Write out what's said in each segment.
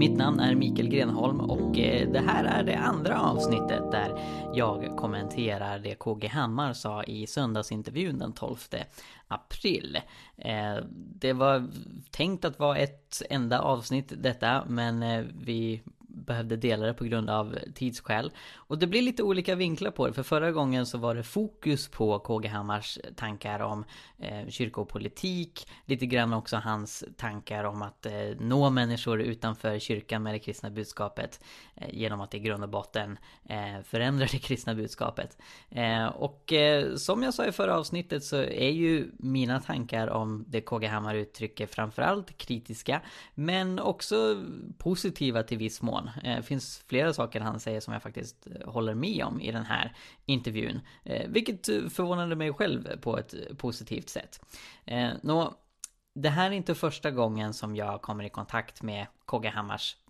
Mitt namn är Mikael Grenholm och eh, det här är det andra avsnittet där jag kommenterar det KG Hammar sa i söndagsintervjun den 12 april. Eh, det var tänkt att vara ett enda avsnitt detta men eh, vi behövde dela det på grund av tidsskäl. Och det blir lite olika vinklar på det, för förra gången så var det fokus på KG Hammars tankar om eh, kyrkopolitik, lite grann också hans tankar om att eh, nå människor utanför kyrkan med det kristna budskapet Eh, genom att i grund och botten eh, förändra det kristna budskapet. Eh, och som jag sa i förra avsnittet så är ju mina tankar om det KG Hammar uttrycker framförallt kritiska, men också positiva till viss mån. Det finns flera saker han säger som jag faktiskt håller med om i den här intervjun. Vilket förvånade mig själv på ett positivt sätt. Nå, det här är inte första gången som jag kommer i kontakt med KG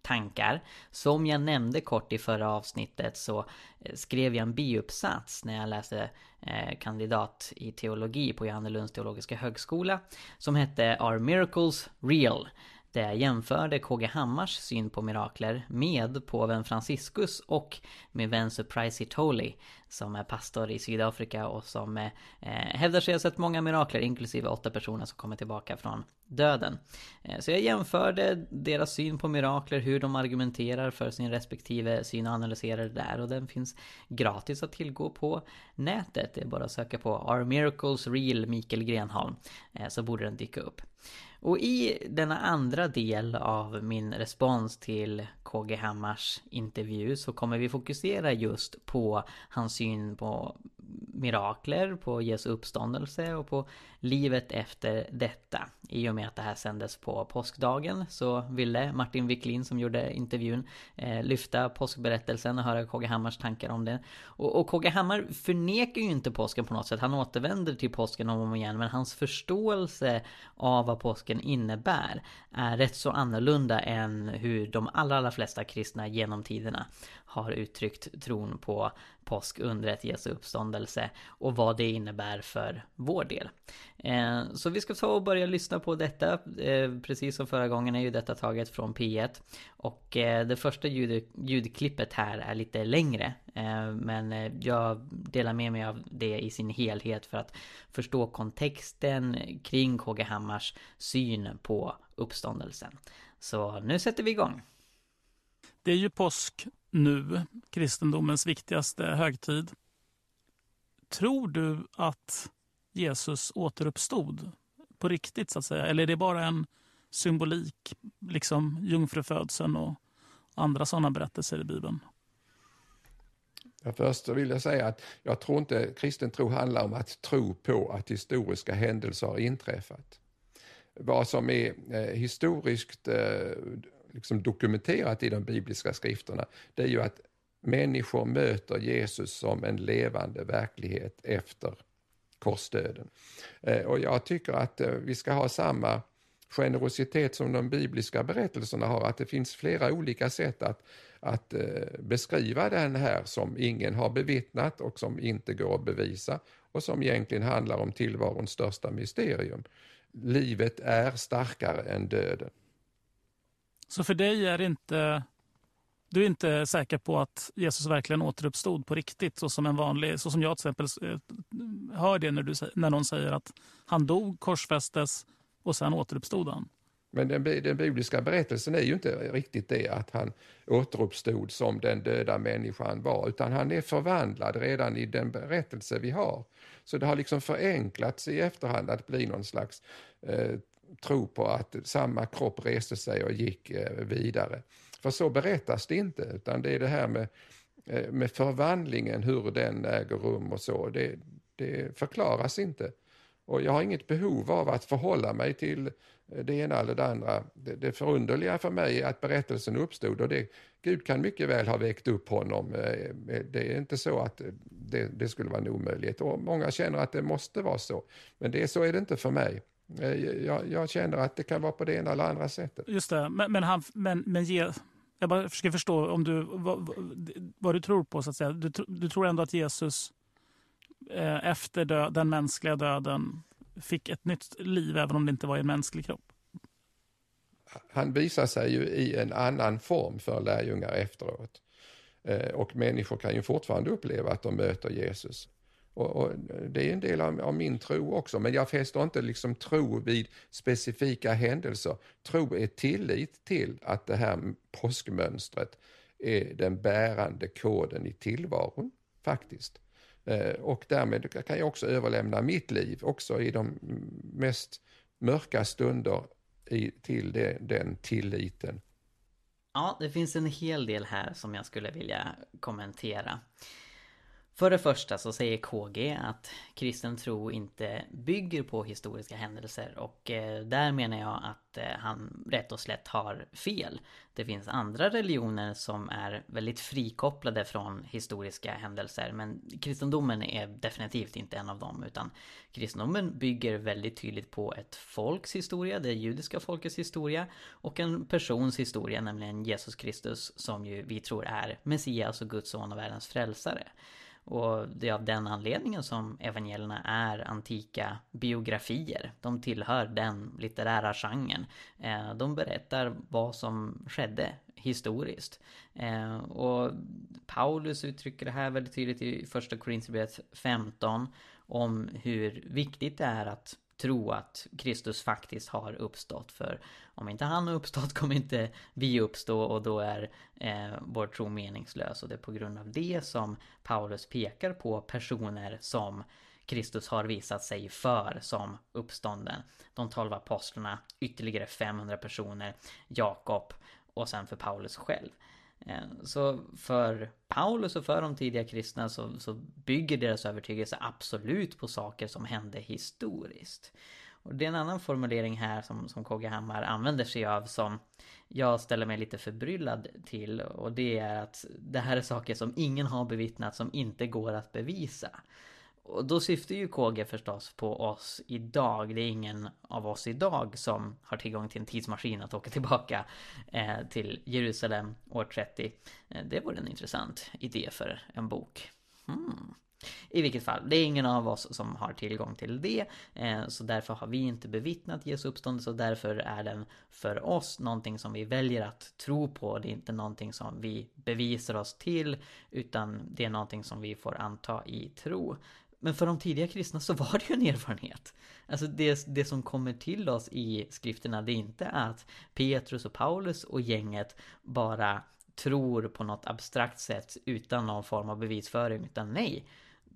tankar. Som jag nämnde kort i förra avsnittet så eh, skrev jag en biuppsats när jag läste eh, kandidat i teologi på Johannelunds teologiska högskola som hette Are Miracles Real? där jag jämförde KG Hammars syn på mirakler med påven Franciscus och min vän Surprise Toley som är pastor i Sydafrika och som eh, eh, hävdar sig ha sett många mirakler inklusive åtta personer som kommer tillbaka från döden. Eh, så jag jämförde deras syn på mirakler, hur de argumenterar för sin respektive syn och analyserar det där och den finns gratis att tillgå på nätet. Det är bara att söka på Are Miracles Real Mikael Grenholm eh, så borde den dyka upp. Och i denna andra del av min respons till KG Hammars intervju så kommer vi fokusera just på hans syn på mirakler, på Jesu uppståndelse och på livet efter detta. I och med att det här sändes på påskdagen så ville Martin Wiklin som gjorde intervjun eh, lyfta påskberättelsen och höra KG Hammars tankar om det. Och, och KG Hammar förnekar ju inte påsken på något sätt. Han återvänder till påsken om och om igen men hans förståelse av vad påsken innebär är rätt så annorlunda än hur de allra, allra flesta kristna genom tiderna har uttryckt tron på påskundret Jesu uppståndelse och vad det innebär för vår del. Eh, så vi ska ta och börja lyssna på detta. Eh, precis som förra gången är ju detta taget från P1. Och eh, det första ljud, ljudklippet här är lite längre. Men jag delar med mig av det i sin helhet för att förstå kontexten kring KG Hammars syn på uppståndelsen. Så nu sätter vi igång. Det är ju påsk nu, kristendomens viktigaste högtid. Tror du att Jesus återuppstod på riktigt så att säga? Eller är det bara en symbolik, liksom jungfrufödseln och andra sådana berättelser i Bibeln? Ja, först vill jag säga att jag tror inte kristen tro handlar om att tro på att historiska händelser har inträffat. Vad som är eh, historiskt eh, liksom dokumenterat i de bibliska skrifterna, det är ju att människor möter Jesus som en levande verklighet efter korsdöden. Eh, och jag tycker att eh, vi ska ha samma generositet som de bibliska berättelserna har, att det finns flera olika sätt att, att eh, beskriva den här som ingen har bevittnat och som inte går att bevisa och som egentligen handlar om tillvarons största mysterium. Livet är starkare än döden. Så för dig är det inte du är inte säker på att Jesus verkligen återuppstod på riktigt så som en vanlig, så som jag till exempel eh, hör det när, du, när någon säger att han dog, korsfästes och sen återuppstod han. Men den, den bibliska berättelsen är ju inte riktigt det att han återuppstod som den döda människan var, utan han är förvandlad redan i den berättelse vi har. Så det har liksom förenklats i efterhand att bli någon slags eh, tro på att samma kropp reste sig och gick eh, vidare. För så berättas det inte, utan det är det här med, eh, med förvandlingen, hur den äger rum och så. Det, det förklaras inte. Och jag har inget behov av att förhålla mig till eh, det ena eller det andra. Det, det förunderliga för mig är att berättelsen uppstod och det, Gud kan mycket väl ha väckt upp honom. Eh, det är inte så att det, det skulle vara en omöjlighet. Och många känner att det måste vara så. Men det, så är det inte för mig. Eh, jag, jag, känner att det kan vara på det ena eller andra sättet. Just det, men, men, han, men, men ge, jag bara försöker förstå om du, vad, vad du tror på. så att säga. Du, du tror ändå att Jesus eh, efter död, den mänskliga döden fick ett nytt liv även om det inte var i en mänsklig kropp? han visar sig ju i en annan form för lärjungar efteråt. Eh, och människor kan ju fortfarande uppleva att de möter Jesus. Och, och det är en del av, av, min tro också, men jag fäster inte liksom tro vid specifika händelser. Tro är tillit till att det här påskmönstret är den bärande koden i tillvaron, faktiskt. Eh, och därmed kan jag också överlämna mitt liv, också i de mest mörka stunder, i, till det, den tilliten. Ja, det finns en hel del här som jag skulle vilja kommentera. För det första så säger KG att kristen tro inte bygger på historiska händelser och eh, där menar jag att eh, han rätt och slätt har fel. Det finns andra religioner som är väldigt frikopplade från historiska händelser men kristendomen är definitivt inte en av dem utan kristendomen bygger väldigt tydligt på ett folks historia, det judiska folkets historia och en persons historia, nämligen Jesus Kristus som ju vi tror är Messias och Guds son och världens frälsare. Och det är av den anledningen som evangelierna är antika biografier. De tillhör den litterära genren. Eh, de berättar vad som skedde historiskt. Eh, och Paulus uttrycker det här väldigt tydligt i första Korinthierbrevet 15 om hur viktigt det är att tro att Kristus faktiskt har uppstått. För om inte han har uppstått kommer inte vi uppstå och då är eh, vår tro meningslös. Och det är på grund av det som Paulus pekar på personer som Kristus har visat sig för som uppstånden. De tolv apostlarna, ytterligare 500 personer, Jakob och sen för Paulus själv. Eh, så för Paulus och för de tidiga kristna så, så bygger deras övertygelse absolut på saker som hände historiskt. Och det är en annan formulering här som, som KG Hammar använder sig av som jag ställer mig lite förbryllad till och det är att det här är saker som ingen har bevittnat som inte går att bevisa. Och då syftar ju KG förstås på oss idag. Det är ingen av oss idag som har tillgång till en tidsmaskin att åka tillbaka eh, till Jerusalem år 30. Eh, det vore en intressant idé för en bok. Hmm. I vilket fall, det är ingen av oss som har tillgång till det. Eh, så därför har vi inte bevittnat Jesu uppståndelse och därför är den för oss någonting som vi väljer att tro på. Det är inte någonting som vi bevisar oss till utan det är någonting som vi får anta i tro. Men för de tidiga kristna så var det ju en erfarenhet. Alltså det, det som kommer till oss i skrifterna det är inte att Petrus och Paulus och gänget bara tror på något abstrakt sätt utan någon form av bevisföring. Utan nej,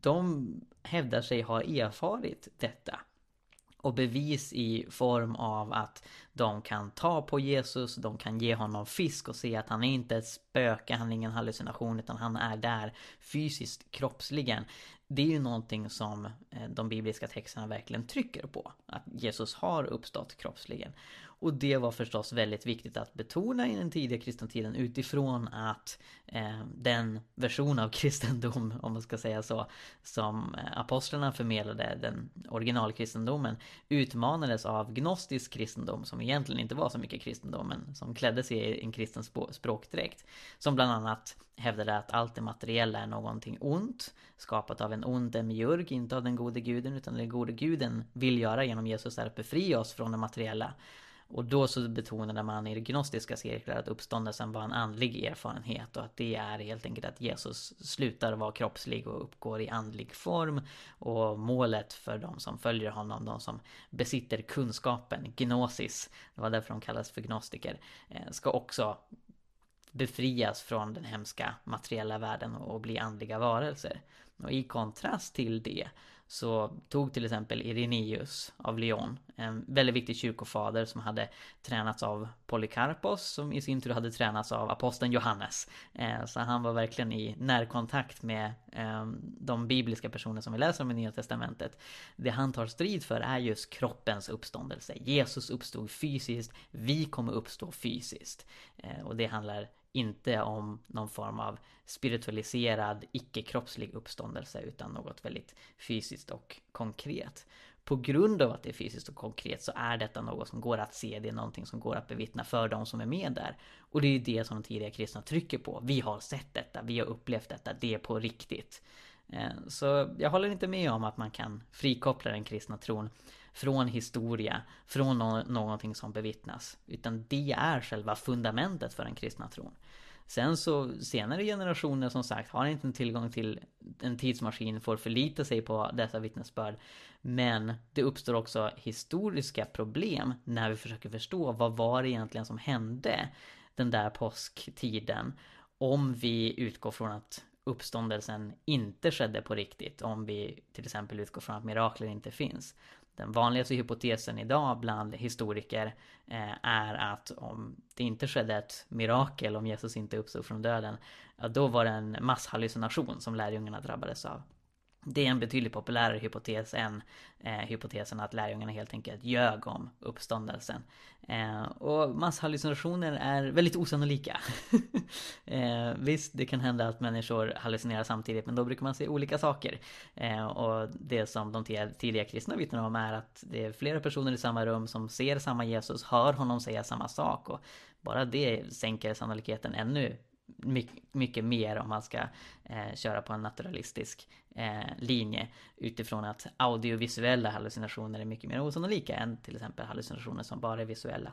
de hävdar sig ha erfarit detta. Och bevis i form av att de kan ta på Jesus, de kan ge honom fisk och se att han är inte ett spöke, han är ingen hallucination utan han är där fysiskt, kroppsligen det är ju någonting som eh, de bibliska texterna verkligen trycker på. Att Jesus har uppstått kroppsligen. Och det var förstås väldigt viktigt att betona i den tidiga kristna tiden utifrån att eh, den version av kristendom, om man ska säga så, som eh, apostlarna förmedlade, den originalkristendomen, utmanades av gnostisk kristendom som egentligen inte var så mycket kristendom, men som klädde sig i en kristen språkdräkt. Som bland annat hävdade att allt det materiella är någonting ont, skapat av en ond demiurg, inte av den gode guden, utan den gode guden vill göra genom Jesus är att befria oss från det materiella. Och då så betonade man i gnostiska cirklar att uppståndelsen var en andlig erfarenhet och att det är helt enkelt att Jesus slutar vara kroppslig och uppgår i andlig form. Och målet för de som följer honom, de som besitter kunskapen, gnosis, det var därför de kallas för gnostiker, eh, ska också befrias från den hemska materiella världen och bli andliga varelser. Och i kontrast till det så tog till exempel Irenaeus av Lyon, en väldigt viktig kyrkofader som hade tränats av Polycarpos som i sin tur hade tränats av aposteln Johannes. Eh, så han var verkligen i närkontakt med ehm, de bibliska personer som vi läser om i Nya Testamentet. Det han tar strid för är just kroppens uppståndelse. Jesus uppstod fysiskt, vi kommer uppstå fysiskt. Eh, och det handlar inte om någon form av spiritualiserad, icke-kroppslig uppståndelse utan något väldigt fysiskt och konkret. På grund av att det är fysiskt och konkret så är detta något som går att se, det är någonting som går att bevittna för de som är med där. Och det är ju det som de tidiga kristna trycker på. Vi har sett detta, vi har upplevt detta, det är på riktigt. Eh, så jag håller inte med om att man kan frikoppla den kristna tron från historia, från no någonting som bevittnas. Utan det är själva fundamentet för den kristna tron. Sen så senare generationer som sagt har inte tillgång till en tidsmaskin, får förlita sig på dessa vittnesbörd. Men det uppstår också historiska problem när vi försöker förstå vad var det egentligen som hände den där påsktiden. Om vi utgår från att uppståndelsen inte skedde på riktigt. Om vi till exempel utgår från att mirakler inte finns. Den vanligaste hypotesen idag bland historiker eh, är att om det inte skedde ett mirakel, om Jesus inte uppstod från döden, ja, då var det en masshallucination som lärjungarna drabbades av. Det är en betydligt populärare hypotes än eh, hypotesen att lärjungarna helt enkelt ljög om uppståndelsen. Eh, och masshallucinationer är väldigt osannolika. eh, visst, det kan hända att människor hallucinerar samtidigt men då brukar man se olika saker. Eh, och det som de tidiga kristna vittnar om är att det är flera personer i samma rum som ser samma Jesus, hör honom säga samma sak och bara det sänker sannolikheten ännu mycket mer om man ska eh, köra på en naturalistisk eh, linje utifrån att audiovisuella hallucinationer är mycket mer osannolika än till exempel hallucinationer som bara är visuella.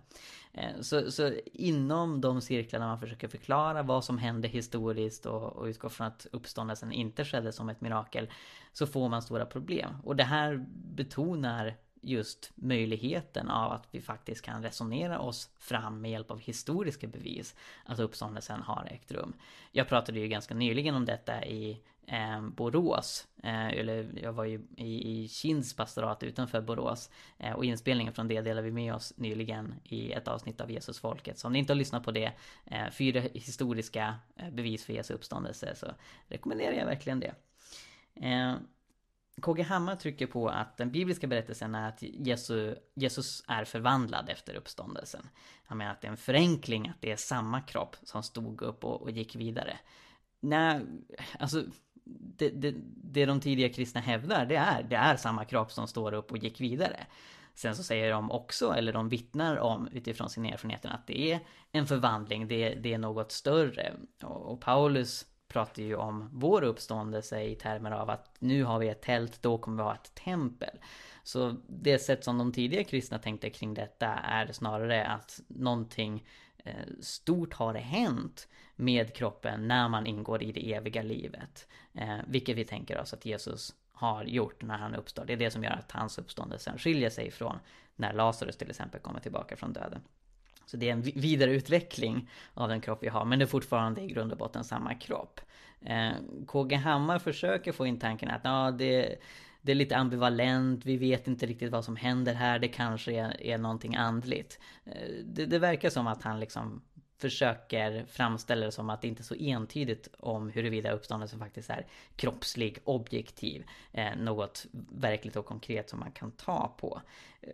Eh, så, så, inom de cirklarna man försöker förklara vad som hände historiskt och, och utgår från att uppståndelsen inte skedde som ett mirakel så får man stora problem. Och det här betonar just möjligheten av att vi faktiskt kan resonera oss fram med hjälp av historiska bevis att uppståndelsen har ägt rum. Jag pratade ju ganska nyligen om detta i eh, Borås, eh, eller jag var ju i, i Kinds pastorat utanför Borås eh, och inspelningen från det delade vi med oss nyligen i ett avsnitt av Jesusfolket. Så om ni inte har lyssnat på det, eh, fyra historiska eh, bevis för Jesu uppståndelse, så rekommenderar jag verkligen det. Eh, KG Hammar trycker på att den bibliska berättelsen är att Jesus, Jesus är förvandlad efter uppståndelsen. Han menar att det är en förenkling, att det är samma kropp som stod upp och, och gick vidare. Nej, alltså det, det, det de tidiga kristna hävdar, det är, det är samma kropp som står upp och gick vidare. Sen så säger de också, eller de vittnar om utifrån sina erfarenheter att det är en förvandling, det, det är något större. Och, och Paulus pratar ju om vår uppståndelse i termer av att nu har vi ett tält, då kommer vi ha ett tempel. Så det sätt som de tidiga kristna tänkte kring detta är snarare att någonting eh, stort har hänt med kroppen när man ingår i det eviga livet. Eh, vilket vi tänker oss att Jesus har gjort när han uppstår. Det är det som gör att hans uppståndelse skiljer sig från när Lazarus till exempel kommer tillbaka från döden. Så det är en vidareutveckling av den kropp vi har, men det är fortfarande i grund och botten samma kropp. Eh, KG Hammar försöker få in tanken att ja, det, det är lite ambivalent, vi vet inte riktigt vad som händer här, det kanske är, är någonting andligt. Eh, det, det verkar som att han liksom försöker framställa det som att det inte är så entydigt om huruvida uppståndelsen faktiskt är kroppslig, objektiv, eh, något verkligt och konkret som man kan ta på.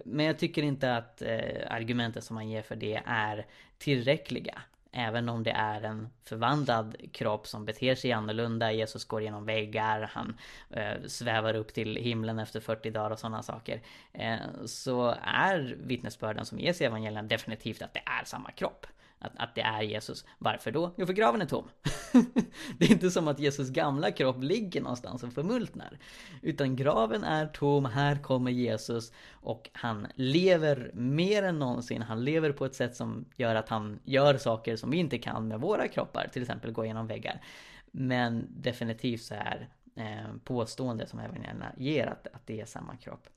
Men jag tycker inte att eh, argumenten som man ger för det är tillräckliga. Även om det är en förvandlad kropp som beter sig annorlunda. Jesus går genom väggar, han eh, svävar upp till himlen efter 40 dagar och sådana saker. Eh, så är vittnesbörden som ges i evangelierna definitivt att det är samma kropp att, att det är Jesus. Varför då? Jo, för graven är tom. det är inte som att Jesus gamla kropp ligger någonstans och förmultnar. Utan graven är tom, här kommer Jesus och han lever mer än någonsin. Han lever på ett sätt som gör att han gör saker som vi inte kan med våra kroppar, till exempel gå igenom väggar. Men definitivt så är eh, påstående som evangelierna ger att, att det är samma kropp.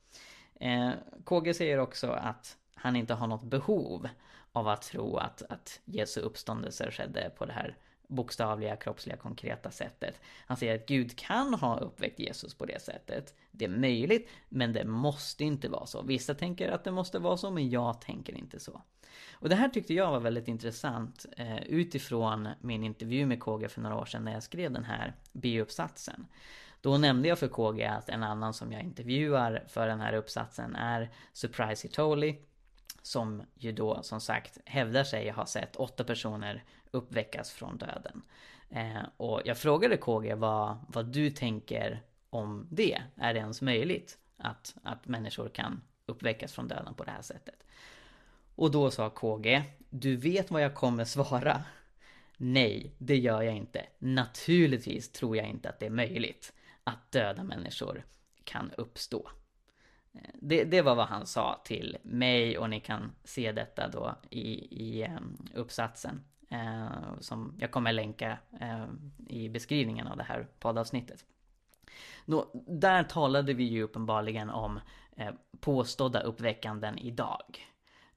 Eh, KG säger också att han inte har något behov av att tro att, att Jesu uppståndelse skedde på det här bokstavliga, kroppsliga, konkreta sättet. Han säger att Gud kan ha uppväckt Jesus på det sättet. Det är möjligt, men det måste inte vara så. Vissa tänker att det måste vara så, men jag tänker inte så. Och det här tyckte jag var väldigt intressant eh, utifrån min intervju med KG för några år sedan när jag skrev den här biuppsatsen. Då nämnde jag för KG att en annan som jag intervjuar för den här uppsatsen är Surprise Itoli som ju då som sagt hävdar sig ha sett åtta personer uppväckas från döden. Eh, och jag frågade KG vad, vad du tänker om det. Är det ens möjligt att, att människor kan uppväckas från döden på det här sättet? Och då sa KG, du vet vad jag kommer svara? Nej, det gör jag inte. Naturligtvis tror jag inte att det är möjligt att döda människor kan uppstå. Det, det, var vad han sa till mig och ni kan se detta då i, i ehm, uppsatsen. Eh, som jag kommer länka eh, i beskrivningen av det här poddavsnittet. Då, där talade vi ju uppenbarligen om eh, påstådda uppväckanden idag.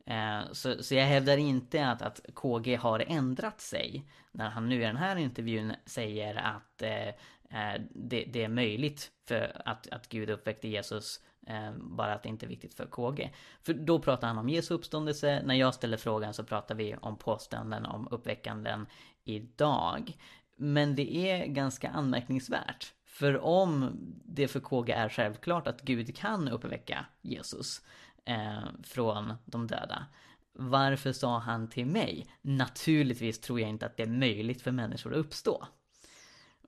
Eh, så, så jag hävdar inte att, att KG har ändrat sig när han nu i den här intervjun säger att eh, Eh, det, det, är möjligt för att, att Gud uppväckte Jesus eh, bara att det inte är viktigt för KG. För då pratar han om Jesu uppståndelse. När jag ställer frågan så pratar vi om påståenden om uppväckanden idag. Men det är ganska anmärkningsvärt. För om det för KG är självklart att Gud kan uppväcka Jesus eh, från de döda. Varför sa han till mig? Naturligtvis tror jag inte att det är möjligt för människor att uppstå.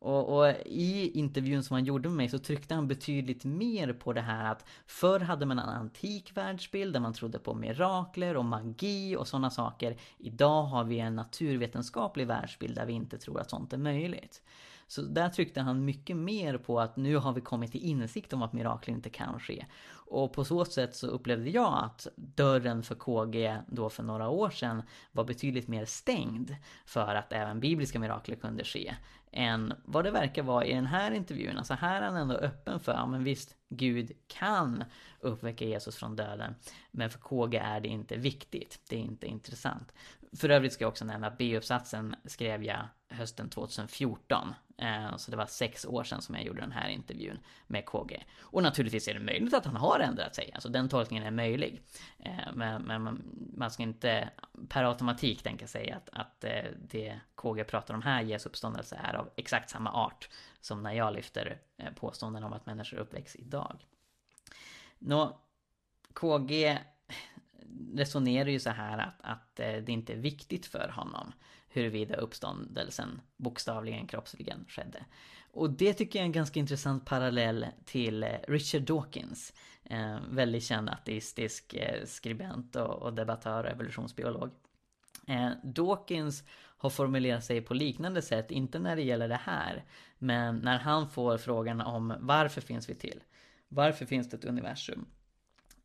Och, och, i intervjun som han gjorde med mig så tryckte han betydligt mer på det här att förr hade man en antik världsbild där man trodde på mirakler och magi och sådana saker. Idag har vi en naturvetenskaplig världsbild där vi inte tror att sånt är möjligt. Så där tryckte han mycket mer på att nu har vi kommit till insikt om att mirakler inte kan ske. Och på så sätt så upplevde jag att dörren för KG då för några år sedan var betydligt mer stängd för att även bibliska mirakler kunde ske än vad det verkar vara i den här intervjun. Alltså här är han ändå öppen för, ja men visst, Gud kan uppväcka Jesus från döden. Men för KG är det inte viktigt, det är inte intressant. För övrigt ska jag också nämna att B-uppsatsen skrev jag hösten 2014. Eh, så det var sex år sedan som jag gjorde den här intervjun med KG. Och naturligtvis är det möjligt att han har ändrat sig, alltså den tolkningen är möjlig. Eh, men, men man ska inte per automatik tänka sig att, att eh, det KG pratar om här, Jesu uppståndelse, är av exakt samma art som när jag lyfter påståenden om att människor uppväcks idag. Nå, KG resonerar ju så här att, att det inte är viktigt för honom huruvida uppståndelsen bokstavligen kroppsligen skedde. Och det tycker jag är en ganska intressant parallell till eh, Richard Dawkins. Eh, väldigt känd ateistisk eh, skribent och, och debattör och evolutionsbiolog. Eh, Dawkins har formulerat sig på liknande sätt, inte när det gäller det här, men när han får frågan om varför finns vi till? Varför finns det ett universum?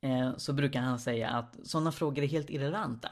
Eh, så brukar han säga att sådana frågor är helt irrelevanta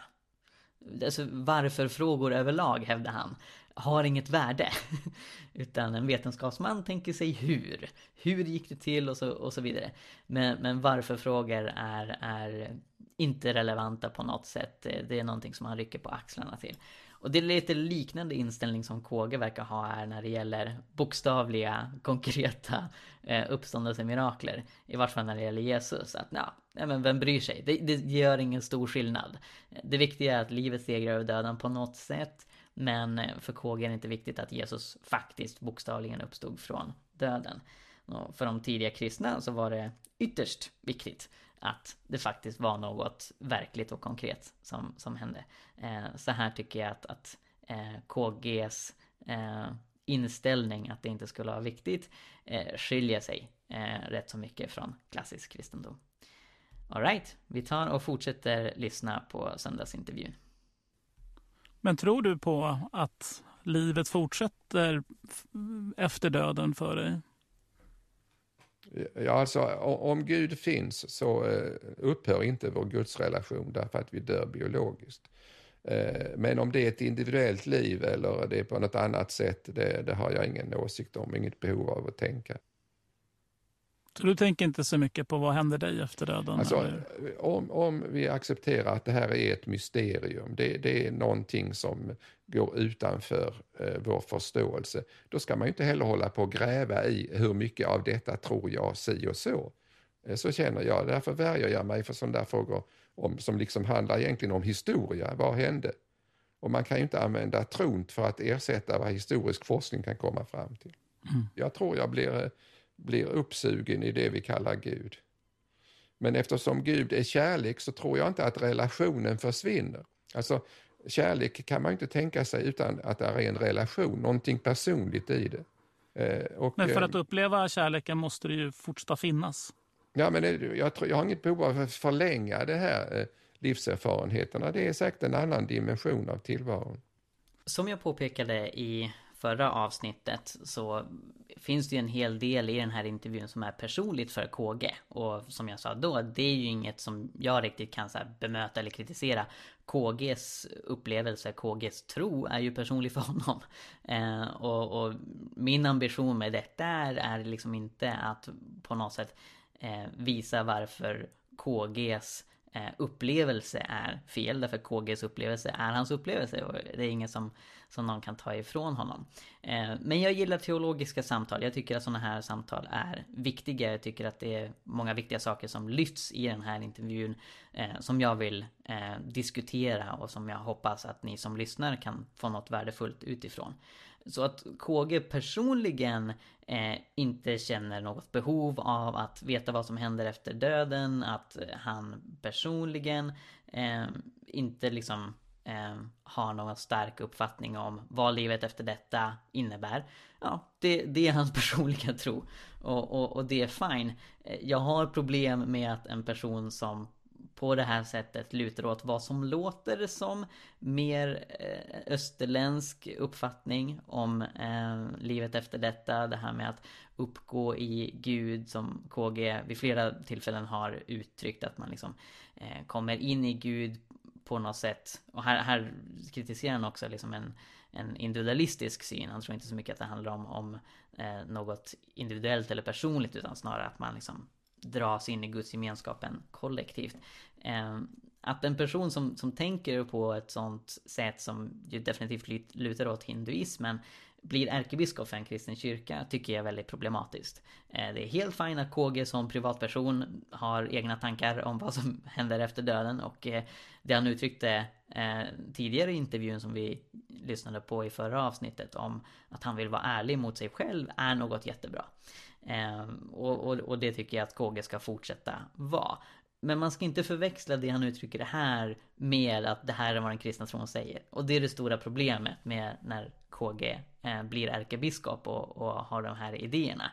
alltså varför-frågor överlag, hävdar han, har inget värde. Utan en vetenskapsman tänker sig hur. Hur gick det till och så, och så vidare. Men, men varför-frågor är, är inte relevanta på något sätt. Det är någonting som han rycker på axlarna till. Och det är lite liknande inställning som KG verkar ha här när det gäller bokstavliga, konkreta eh, uppståndelsemirakler. I vart fall när det gäller Jesus. Att ja, men vem bryr sig? Det, det gör ingen stor skillnad. Det viktiga är att livet segrar över döden på något sätt. Men eh, för KG är det inte viktigt att Jesus faktiskt bokstavligen uppstod från döden. Och för de tidiga kristna så var det ytterst viktigt att det faktiskt var något verkligt och konkret som, som hände. Eh, så här tycker jag att, att eh, KGs eh, inställning att det inte skulle vara viktigt eh, skiljer sig eh, rätt så mycket från klassisk kristendom. Alright, vi tar och fortsätter lyssna på söndagsintervjun. Men tror du på att livet fortsätter efter döden för dig? Ja, alltså om Gud finns så eh, upphör inte vår gudsrelation därför att vi dör biologiskt. Eh, men om det är ett individuellt liv eller det är på något annat sätt, det, det har jag ingen åsikt om, inget behov av att tänka. Så du tänker inte så mycket på vad händer dig efter döden? Alltså, om, om vi accepterar att det här är ett mysterium, det, det är någonting som går utanför eh, vår förståelse, då ska man ju inte heller hålla på och gräva i hur mycket av detta tror jag si och så. Eh, så känner jag, därför värjer jag mig för sådana där frågor om, som liksom handlar egentligen om historia, vad hände? Och man kan ju inte använda tron för att ersätta vad historisk forskning kan komma fram till. Mm. Jag tror jag blir eh, blir uppsugen i det vi kallar Gud. Men eftersom Gud är kärlek så tror jag inte att relationen försvinner. Alltså, kärlek kan man inte tänka sig utan att det är en relation, någonting personligt i det. Eh, och, men för att eh, uppleva kärleken måste det ju fortsätta finnas. Ja, men jag, tror, jag har inget behov av att förlänga det här eh, livserfarenheterna. Det är säkert en annan dimension av tillvaron. Som jag påpekade i förra avsnittet så finns det ju en hel del i den här intervjun som är personligt för KG. Och som jag sa då, det är ju inget som jag riktigt kan så bemöta eller kritisera. KGs upplevelse, KGs tro är ju personlig för honom. Eh, och, och, min ambition med detta är, är liksom inte att på något sätt eh, visa varför KGs Eh, upplevelse är fel. Därför KGs upplevelse är hans upplevelse och det är inget som, som någon kan ta ifrån honom. Eh, men jag gillar teologiska samtal. Jag tycker att sådana här samtal är viktiga. Jag tycker att det är många viktiga saker som lyfts i den här intervjun eh, som jag vill diskutera och som jag hoppas att ni som lyssnar kan få något värdefullt utifrån. Så att KG personligen eh, inte känner något behov av att veta vad som händer efter döden, att eh, han personligen eh, inte liksom eh, har någon stark uppfattning om vad livet efter detta innebär. Ja, det, det är hans personliga tro. Och, och, och det är fine. Eh, jag har problem med att en person som på det här sättet lutar åt vad som låter som mer eh, österländsk uppfattning om eh, livet efter detta. Det här med att uppgå i Gud som KG vid flera tillfällen har uttryckt att man liksom eh, kommer in i Gud på något sätt. Och här, här kritiserar han också liksom en, en individualistisk syn. Han tror inte så mycket att det handlar om, om eh, något individuellt eller personligt utan snarare att man liksom dras in i Guds gemenskapen kollektivt. Eh, att en person som, som tänker på ett sånt sätt som ju definitivt lutar åt hinduismen blir ärkebiskop för en kristen kyrka tycker jag är väldigt problematiskt. Eh, det är helt fint att KG som privatperson har egna tankar om vad som händer efter döden och eh, det han uttryckte tidigare i intervjun som vi lyssnade på i förra avsnittet om att han vill vara ärlig mot sig själv är något jättebra. Och, och, och det tycker jag att KG ska fortsätta vara. Men man ska inte förväxla det han uttrycker det här med att det här är vad den kristna tron säger. Och det är det stora problemet med när KG eh, blir ärkebiskop och, och har de här idéerna.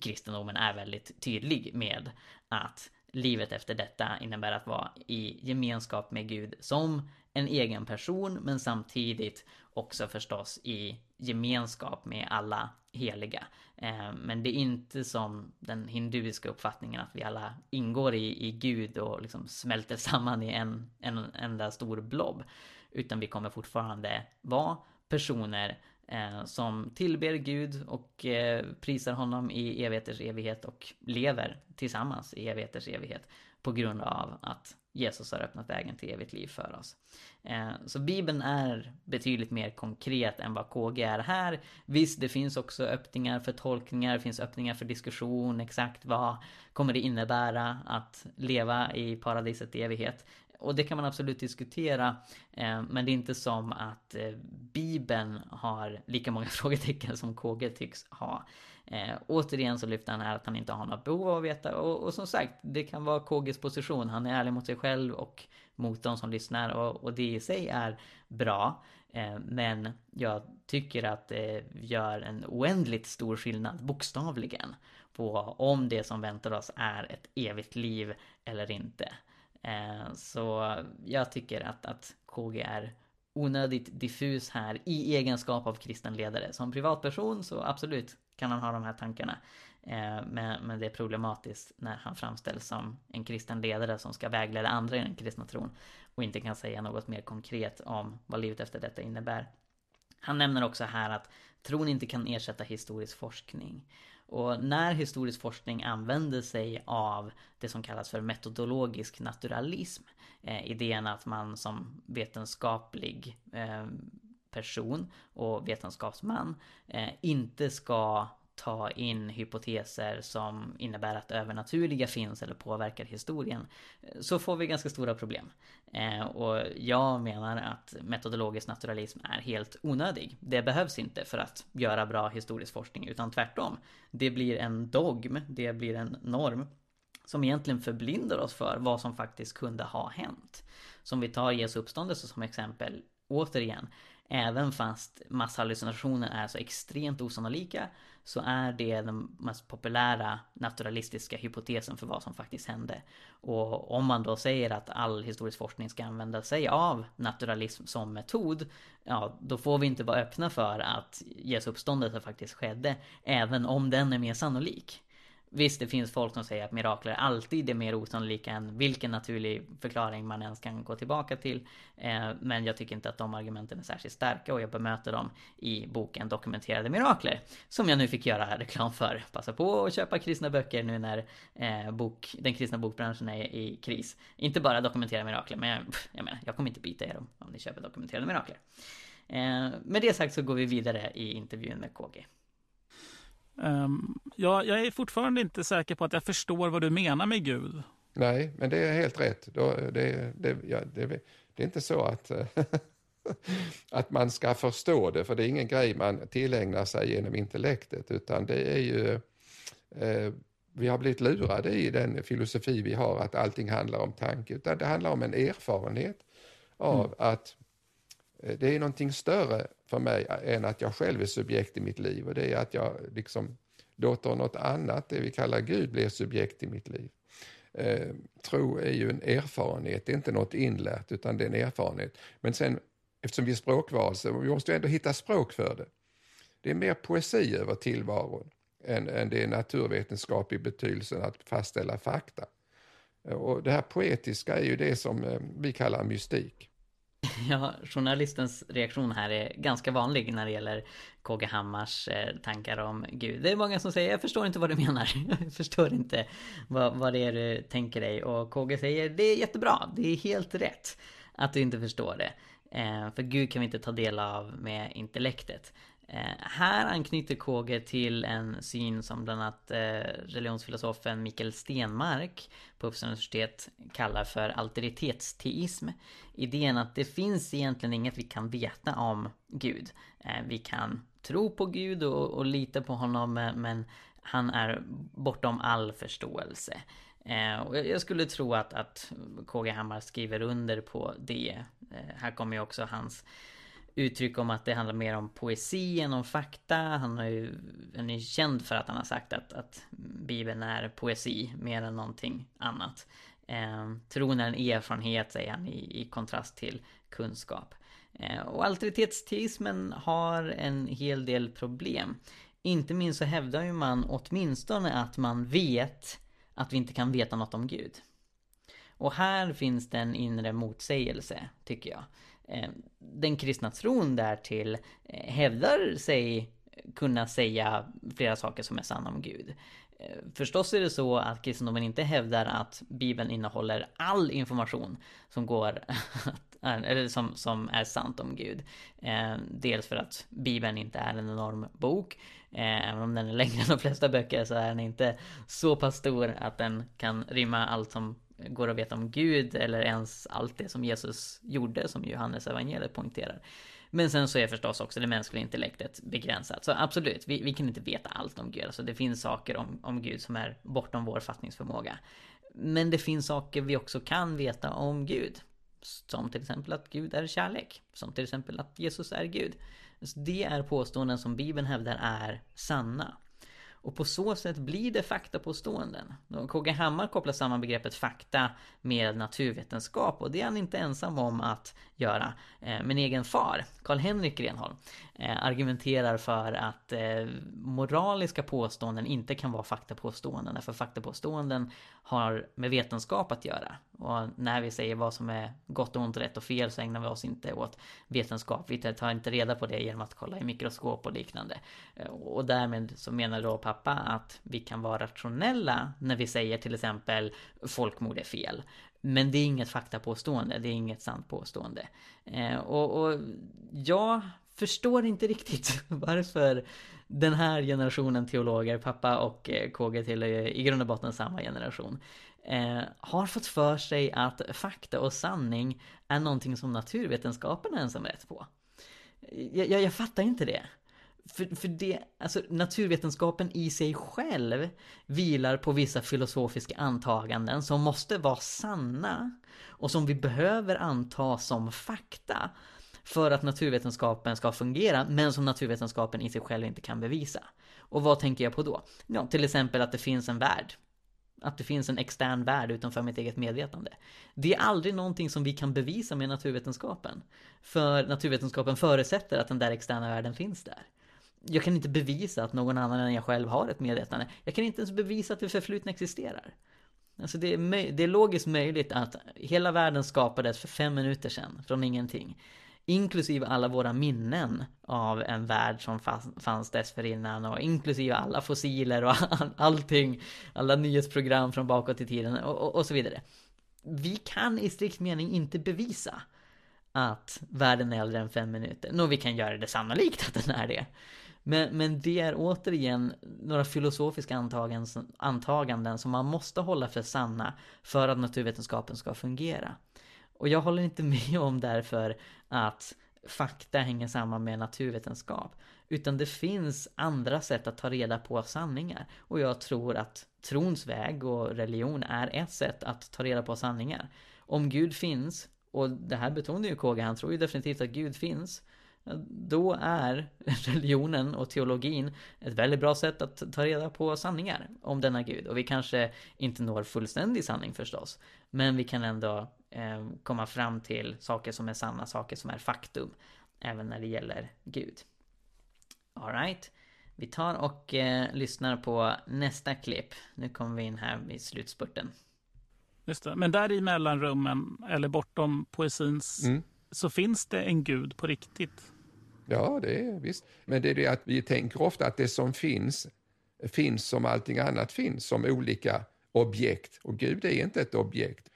Kristendomen är väldigt tydlig med att livet efter detta innebär att vara i gemenskap med Gud som en egen person men samtidigt också förstås i gemenskap med alla heliga. Eh, men det är inte som den hinduiska uppfattningen att vi alla ingår i, i Gud och liksom smälter samman i en, en enda stor blob. Utan vi kommer fortfarande vara personer eh, som tillber Gud och eh, prisar honom i evigheters evighet och lever tillsammans i evigheters evighet på grund av att Jesus har öppnat vägen till evigt liv för oss. Eh, så Bibeln är betydligt mer konkret än vad KG är här. Visst, det finns också öppningar för tolkningar, det finns öppningar för diskussion, exakt vad kommer det innebära att leva i paradiset i evighet. Och det kan man absolut diskutera. Eh, men det är inte som att eh, Bibeln har lika många frågetecken som KG tycks ha. Eh, återigen så lyfter han här att han inte har något behov av att veta. Och, och, som sagt, det kan vara KGs position. Han är ärlig mot sig själv och mot de som lyssnar. Och, och det i sig är bra. Eh, men jag tycker att det gör en oändligt stor skillnad, bokstavligen, på om det som väntar oss är ett evigt liv eller inte. Eh, så jag tycker att, att KG är onödigt diffus här i egenskap av kristen ledare. Som privatperson så absolut kan han ha de här tankarna. Eh, men, men det är problematiskt när han framställs som en kristen ledare som ska vägleda andra i den kristna tron och inte kan säga något mer konkret om vad livet efter detta innebär. Han nämner också här att tron inte kan ersätta historisk forskning. Och när historisk forskning använder sig av det som kallas för metodologisk naturalism, eh, idén att man som vetenskaplig eh, person och vetenskapsman eh, inte ska ta in hypoteser som innebär att övernaturliga finns eller påverkar historien eh, så får vi ganska stora problem. Eh, och jag menar att metodologisk naturalism är helt onödig. Det behövs inte för att göra bra historisk forskning utan tvärtom. Det blir en dogm, det blir en norm som egentligen förblindar oss för vad som faktiskt kunde ha hänt. Som vi tar Jesu uppståndelse som exempel återigen även fast masshallucinationer är så extremt osannolika så är det den mest populära naturalistiska hypotesen för vad som faktiskt hände. Och om man då säger att all historisk forskning ska använda sig av naturalism som metod, ja, då får vi inte vara öppna för att Jesu uppståndelse faktiskt skedde, även om den är mer sannolik. Visst, det finns folk som säger att mirakler alltid är mer osannolika än vilken naturlig förklaring man ens kan gå tillbaka till. Eh, men jag tycker inte att de argumenten är särskilt starka och jag bemöter dem i boken Dokumenterade mirakler. Som jag nu fick göra reklam för. Passa på att köpa kristna böcker nu när eh, bok, den kristna bokbranschen är i kris. Inte bara dokumenterade mirakler, men jag, jag menar, jag kommer inte bita er om, om ni köper dokumenterade mirakler. Eh, med det sagt så går vi vidare i intervjun med KG. Um, jag, jag är fortfarande inte säker på att jag förstår vad du menar med Gud. Nej, men det är helt rätt. Det, det, ja, det, det är inte så att, att man ska förstå det, för det är ingen grej man tillägnar sig genom intellektet, utan det är ju... Eh, vi har blivit lurade i den filosofi vi har, att allting handlar om tanke, utan det handlar om en erfarenhet av mm. att Eh, det är någonting större för mig än att jag själv är subjekt i mitt liv och det är att jag liksom låter något annat, det vi kallar Gud, bli subjekt i mitt liv. Eh, tro är ju en erfarenhet, det är inte något inlärt utan det är en erfarenhet. Men sen, eftersom vi är språkvarelser, vi måste ju ändå hitta språk för det. Det är mer poesi över tillvaron än, än det är naturvetenskap i betydelsen att fastställa fakta. Och det här poetiska är ju det som eh, vi kallar mystik. Ja, journalistens reaktion här är ganska vanlig när det gäller KG Hammars eh, tankar om Gud. Det är många som säger jag förstår inte vad du menar. Jag förstår inte vad, vad det är du tänker dig. Och KG säger det är jättebra, det är helt rätt att du inte förstår det. Eh, för Gud kan vi inte ta del av med intellektet. Eh, här anknyter Kåge till en syn som bland annat eh, religionsfilosofen Mikael Stenmark på Uppsala universitet kallar för alteritetsteism. Idén att det finns egentligen inget vi kan veta om Gud. Eh, vi kan tro på Gud och, och lita på honom eh, men han är bortom all förståelse. Eh, och jag skulle tro att, att KG Hammar skriver under på det. Eh, här kommer ju också hans uttryck om att det handlar mer om poesi än om fakta. Han, har ju, han är känd för att han har sagt att, att Bibeln är poesi mer än någonting annat. Eh, tron är en erfarenhet, säger han, i, i kontrast till kunskap. Eh, och auktoritetsteismen har en hel del problem. Inte minst så hävdar ju man åtminstone att man vet att vi inte kan veta något om Gud. Och här finns det en inre motsägelse, tycker jag. Eh, den kristna tron därtill eh, hävdar sig kunna säga flera saker som är sanna om Gud. Eh, förstås är det så att kristendomen inte hävdar att Bibeln innehåller all information som går eller som, som är sant om Gud. dels för att Bibeln inte är en enorm bok. även om den är längre än de flesta böcker så är den inte så pass stor att den kan rymma allt som går att veta om Gud eller ens allt det som Jesus gjorde som Johannes evangeliet poängterar. Men sen så är förstås också det mänskliga intellektet begränsat. Så absolut, vi, vi kan inte veta allt om Gud. Alltså det finns saker om, om Gud som är bortom vår fattningsförmåga. Men det finns saker vi också kan veta om Gud. Som till exempel att Gud är kärlek. Som till exempel att Jesus är Gud. Så det är påståenden som Bibeln hävdar är sanna. Och på så sätt blir det faktapåståenden. KG Hammar kopplar samman begreppet fakta med naturvetenskap och det är han inte ensam om att göra. Eh, min egen far, Karl-Henrik Grenholm, Eh, argumenterar för att eh, moraliska påståenden inte kan vara faktapåståenden. För faktapåståenden har med vetenskap att göra. Och när vi säger vad som är gott och ont, rätt och fel så ägnar vi oss inte åt vetenskap. Vi tar inte reda på det genom att kolla i mikroskop och liknande. Eh, och därmed så menar då pappa att vi kan vara rationella när vi säger till exempel folkmord är fel. Men det är inget faktapåstående, det är inget sant påstående. Eh, och, och jag förstår inte riktigt varför den här generationen teologer, pappa och eh, KG till eh, i grund och botten samma generation, eh, har fått för sig att fakta och sanning är någonting som naturvetenskapen är ensam rätt på. Jag, jag, jag fattar inte det. För, för det, alltså naturvetenskapen i sig själv vilar på vissa filosofiska antaganden som måste vara sanna och som vi behöver anta som fakta för att naturvetenskapen ska fungera, men som naturvetenskapen i sig själv inte kan bevisa. Och vad tänker jag på då? Ja, till exempel att det finns en värld. Att det finns en extern värld utanför mitt eget medvetande. Det är aldrig någonting som vi kan bevisa med naturvetenskapen. För naturvetenskapen förutsätter att den där externa världen finns där. Jag kan inte bevisa att någon annan än jag själv har ett medvetande. Jag kan inte ens bevisa att det förflutna existerar. Alltså det är, det är logiskt möjligt att hela världen skapades för fem minuter sedan, från ingenting. Inklusive alla våra minnen av en värld som fanns dessförinnan och inklusive alla fossiler och allting. Alla nyhetsprogram från bakåt i tiden och, och, och så vidare. Vi kan i strikt mening inte bevisa att världen är äldre än fem minuter. Nå, vi kan göra det sannolikt att den är det. Men, men det är återigen några filosofiska antaganden, antaganden som man måste hålla för sanna för att naturvetenskapen ska fungera. Och jag håller inte med om därför att fakta hänger samman med naturvetenskap. Utan det finns andra sätt att ta reda på sanningar. Och jag tror att trons väg och religion är ett sätt att ta reda på sanningar. Om Gud finns, och det här betonar ju KG, han tror ju definitivt att Gud finns. Då är religionen och teologin ett väldigt bra sätt att ta reda på sanningar om denna Gud. Och vi kanske inte når fullständig sanning förstås. Men vi kan ändå eh, komma fram till saker som är sanna, saker som är faktum. Även när det gäller Gud. Alright. Vi tar och eh, lyssnar på nästa klipp. Nu kommer vi in här i slutspurten. Just det. Men där i mellanrummen, eller bortom poesins, mm. så finns det en gud på riktigt? Ja, det är visst. Men det är det att vi tänker ofta att det som finns, finns som allting annat finns, som olika objekt. Och Gud är inte ett objekt.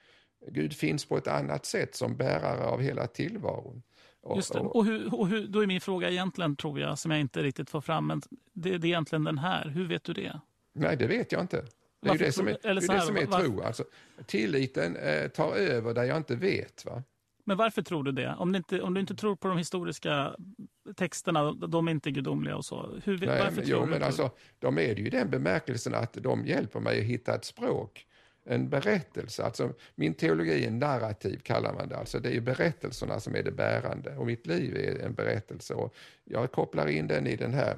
Gud finns på ett annat sätt som bärare av hela tillvaron. Och, Just det. Och, hur, och hur, då är min fråga egentligen, tror jag, som jag inte riktigt får fram, men det, det är egentligen den här. Hur vet du det? Nej, det vet jag inte. Det är ju det som är, det är, det som är tro. Alltså, tilliten eh, tar över där jag inte vet. Va? Men varför tror du det? Om du inte, om du inte tror på de historiska texterna, de är inte gudomliga och så. Hur, Nej, varför men, tror jo, du men alltså, de är det ju i den bemärkelsen att de hjälper mig att hitta ett språk en berättelse. Alltså, min teologi är narrativ, kallar man det. Alltså, det är berättelserna som är det bärande och mitt liv är en berättelse. Och jag kopplar in den i den här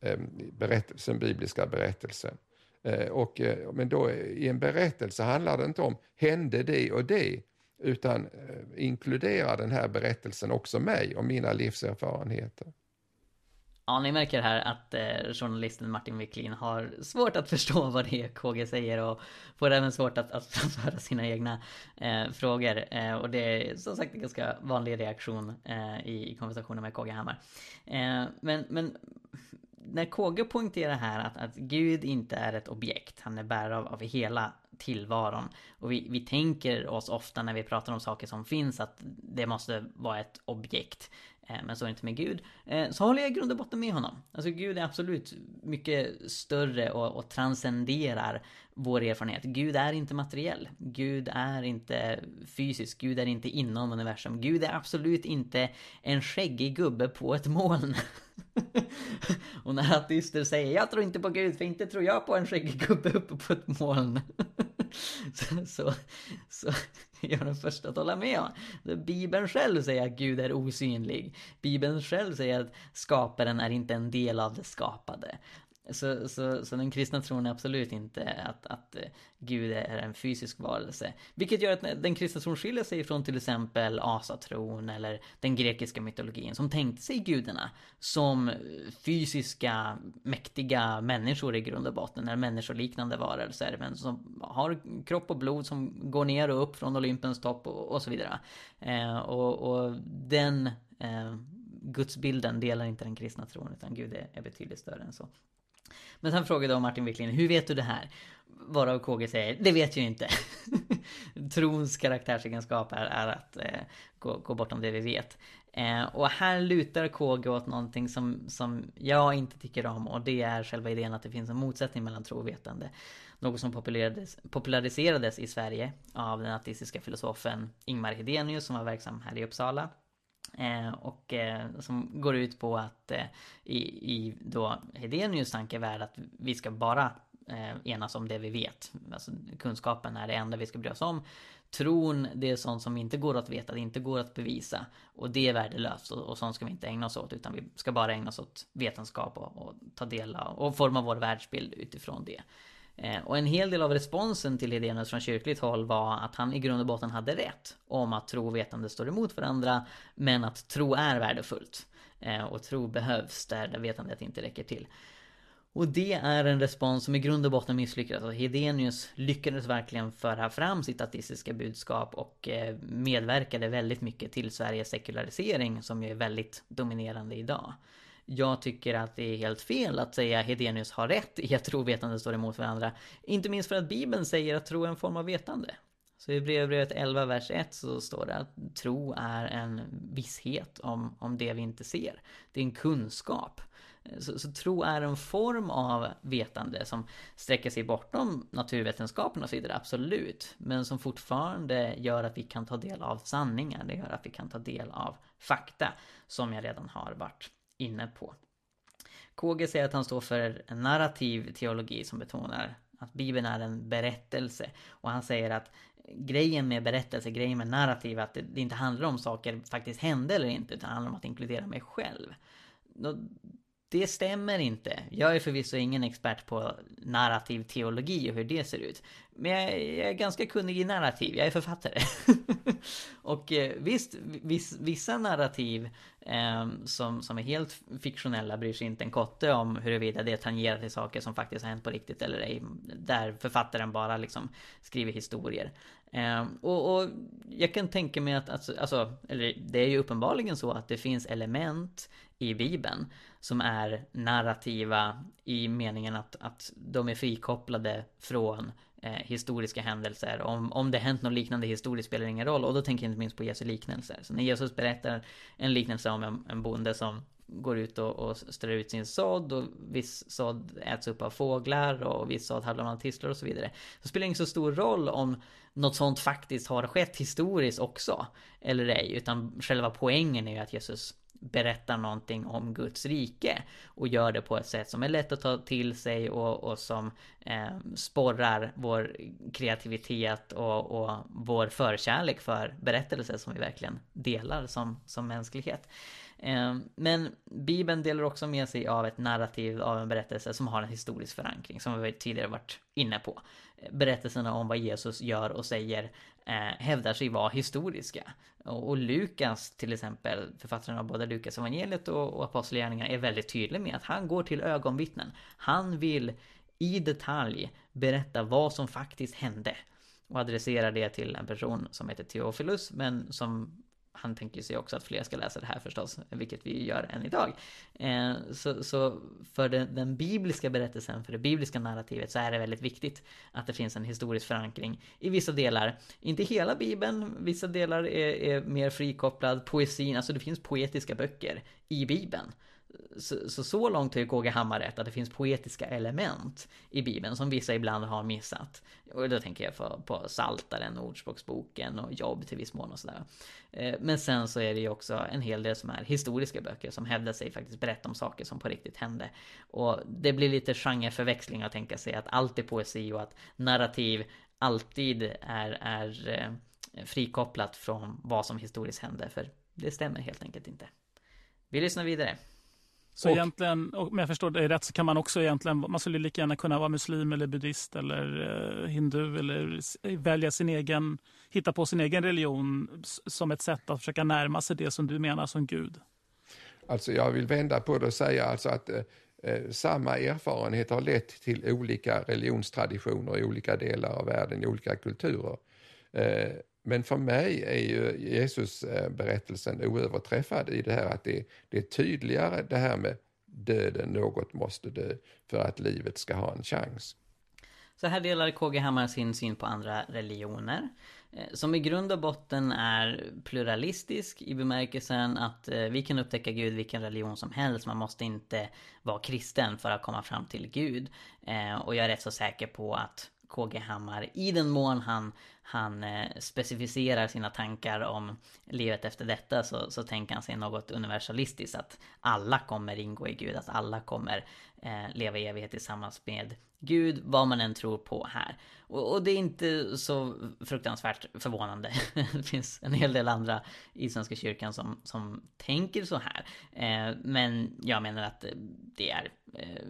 eh, berättelsen, bibliska berättelsen. Eh, och, eh, men då i en berättelse handlar det inte om hände det och det, utan eh, inkluderar den här berättelsen också mig och mina livserfarenheter. Ja, ni märker här att eh, journalisten Martin Wiklin har svårt att förstå vad det är KG säger och får även svårt att, att framföra sina egna eh, frågor. Eh, och det är som sagt en ganska vanlig reaktion eh, i, i konversationer med KG Hammar. Eh, men, men när KG poängterar här att, att Gud inte är ett objekt, han är bärare av, av hela tillvaron. Och vi, vi tänker oss ofta när vi pratar om saker som finns att det måste vara ett objekt. Eh, men så är det inte med Gud. Eh, så håller jag i grund och botten med honom. Alltså Gud är absolut mycket större och, och transcenderar vår erfarenhet. Gud är inte materiell. Gud är inte fysisk. Gud är inte inom universum. Gud är absolut inte en skäggig gubbe på ett moln. och när ateister säger jag tror inte på Gud för inte tror jag på en skäggig gubbe uppe på ett moln. så, så, så är jag den första att hålla med om. Bibeln själv säger att Gud är osynlig. Bibeln själv säger att skaparen är inte en del av det skapade. Så, så, så den kristna tron är absolut inte att, att eh, Gud är en fysisk varelse. Vilket gör att den kristna tron skiljer sig från till exempel asatron eller den grekiska mytologin som tänkte sig gudarna som fysiska, mäktiga människor i grund och botten, eller människoliknande varelser, men som har kropp och blod som går ner och upp från Olympens topp och, och så vidare. Eh, och, och den eh, gudsbilden delar inte den kristna tron, utan Gud är, är betydligt större än så. Men sen frågade då Martin Wiklin, hur vet du det här? Varav KG säger, det vet jag inte. Trons karaktärsegenskap är, är att eh, gå, gå bortom det vi vet. Eh, och här lutar KG åt någonting som, som jag inte tycker om och det är själva idén att det finns en motsättning mellan tro och vetande. Något som populariserades, populariserades i Sverige av den ateistiska filosofen Ingmar Hedenius som var verksam här i Uppsala. Eh, och eh, som går ut på att eh, i, i då Hedenius tankevärld att vi ska bara eh, enas om det vi vet. Alltså, kunskapen är det enda vi ska bry oss om. Tron, det är sånt som inte går att veta, det inte går att bevisa. Och det är värdelöst och, och sånt ska vi inte ägna oss åt utan vi ska bara ägna oss åt vetenskap och, och ta del av och forma vår världsbild utifrån det. Eh, och en hel del av responsen till Hedenius från kyrkligt håll var att han i grund och botten hade rätt om att tro och vetande står emot varandra men att tro är värdefullt. Eh, och tro behövs där, där vetandet inte räcker till. Och det är en respons som i grund och botten misslyckades. Hedenius lyckades verkligen föra fram sitt ateistiska budskap och eh, medverkade väldigt mycket till Sveriges sekularisering som ju är väldigt dominerande idag. Jag tycker att det är helt fel att säga Hedenius har rätt i att tro och vetande står emot varandra. Inte minst för att Bibeln säger att tro är en form av vetande. Så i brevbrevet 11, vers 1 så står det att tro är en visshet om, om det vi inte ser. Det är en kunskap. Så, så, tro är en form av vetande som sträcker sig bortom naturvetenskapen och så vidare, absolut. Men som fortfarande gör att vi kan ta del av sanningar, det gör att vi kan ta del av fakta, som jag redan har varit inne på. KG säger att han står för en narrativ teologi som betonar att Bibeln är en berättelse. Och han säger att grejen med berättelse, grejen med narrativ, att det inte handlar om saker faktiskt hände eller inte, utan det handlar om att inkludera mig själv. Det stämmer inte. Jag är förvisso ingen expert på narrativ teologi och hur det ser ut. Men jag är ganska kunnig i narrativ, jag är författare. och eh, visst, vissa narrativ eh, som, som är helt fiktionella bryr sig inte en kotte om huruvida det tangerar till saker som faktiskt har hänt på riktigt eller ej. Där författaren bara liksom skriver historier. Eh, och, och, jag kan tänka mig att, alltså, alltså, eller det är ju uppenbarligen så att det finns element i Bibeln som är narrativa i meningen att, att de är frikopplade från eh, historiska händelser. Om, om det hänt något liknande historiskt spelar ingen roll. Och då tänker jag inte minst på Jesu liknelser. Så när Jesus berättar en liknelse om en, en bonde som går ut och, och strör ut sin sådd och viss sådd äts upp av fåglar och viss sådd handlar om tisslor och så vidare. Så spelar det inte så stor roll om något sånt faktiskt har skett historiskt också eller ej, utan själva poängen är ju att Jesus berättar någonting om Guds rike och gör det på ett sätt som är lätt att ta till sig och, och som eh, sporrar vår kreativitet och, och vår förkärlek för berättelser som vi verkligen delar som, som mänsklighet. Ehm, men Bibeln delar också med sig av ett narrativ av en berättelse som har en historisk förankring som vi tidigare varit inne på. Berättelserna om vad Jesus gör och säger eh, hävdar sig vara historiska. Och, och, Lukas till exempel, författaren av både Lukas evangeliet och, och Apostlagärningarna är väldigt tydlig med att han går till ögonvittnen. Han vill i detalj berätta vad som faktiskt hände. Och adresserar det till en person som heter Theophilus men som han tänker sig också att fler ska läsa det här förstås, vilket vi gör än idag. Eh, så, så, för den, den, bibliska berättelsen, för det bibliska narrativet, så är det väldigt viktigt att det finns en historisk förankring i vissa delar. Inte hela bibeln, vissa delar är, är mer frikopplad, poesin, alltså det finns poetiska böcker i bibeln. Så, så, så långt har ju KG Hammar rätt att det finns poetiska element i Bibeln som vissa ibland har missat. Och då tänker jag på, på Saltaren, Ordspråksboken och Jobb till viss mån och sådär. Eh, men sen så är det ju också en hel del som är historiska böcker som hävdar sig faktiskt berätta om saker som på riktigt hände. Och det blir lite genreförväxling att tänka sig att allt är poesi och att narrativ alltid är, är eh, frikopplat från vad som historiskt hände. För det stämmer helt enkelt inte. Vi lyssnar vidare. Så och, egentligen, om jag förstår det rätt, så kan man också egentligen, man skulle lika gärna kunna vara muslim eller buddhist eller eh, hindu eller välja sin egen, hitta på sin egen religion som ett sätt att försöka närma sig det som du menar som Gud. Alltså jag vill vända på det och säga alltså att eh, eh, samma erfarenhet har lett till olika religionstraditioner i olika delar av världen, i olika kulturer. Eh, men för mig är ju Jesusberättelsen eh, oöverträffad i det här att det, det är tydligare det här med döden, något måste dö för att livet ska ha en chans. Så här delar KG Hammar sin syn på andra religioner. Eh, som i grund och botten är pluralistisk i bemärkelsen att eh, vi kan upptäcka Gud vilken religion som helst. Man måste inte vara kristen för att komma fram till Gud. Och jag är rätt så säker på att KG Hammar i den mån han han eh, specificerar sina tankar om livet efter detta så, så tänker han sig något universalistiskt. Att alla kommer ingå i Gud, att alla kommer eh, leva i evighet tillsammans med Gud, vad man än tror på här. Och, och, det är inte så fruktansvärt förvånande. det finns en hel del andra i Svenska kyrkan som, som tänker så här. Eh, men jag menar att det är eh,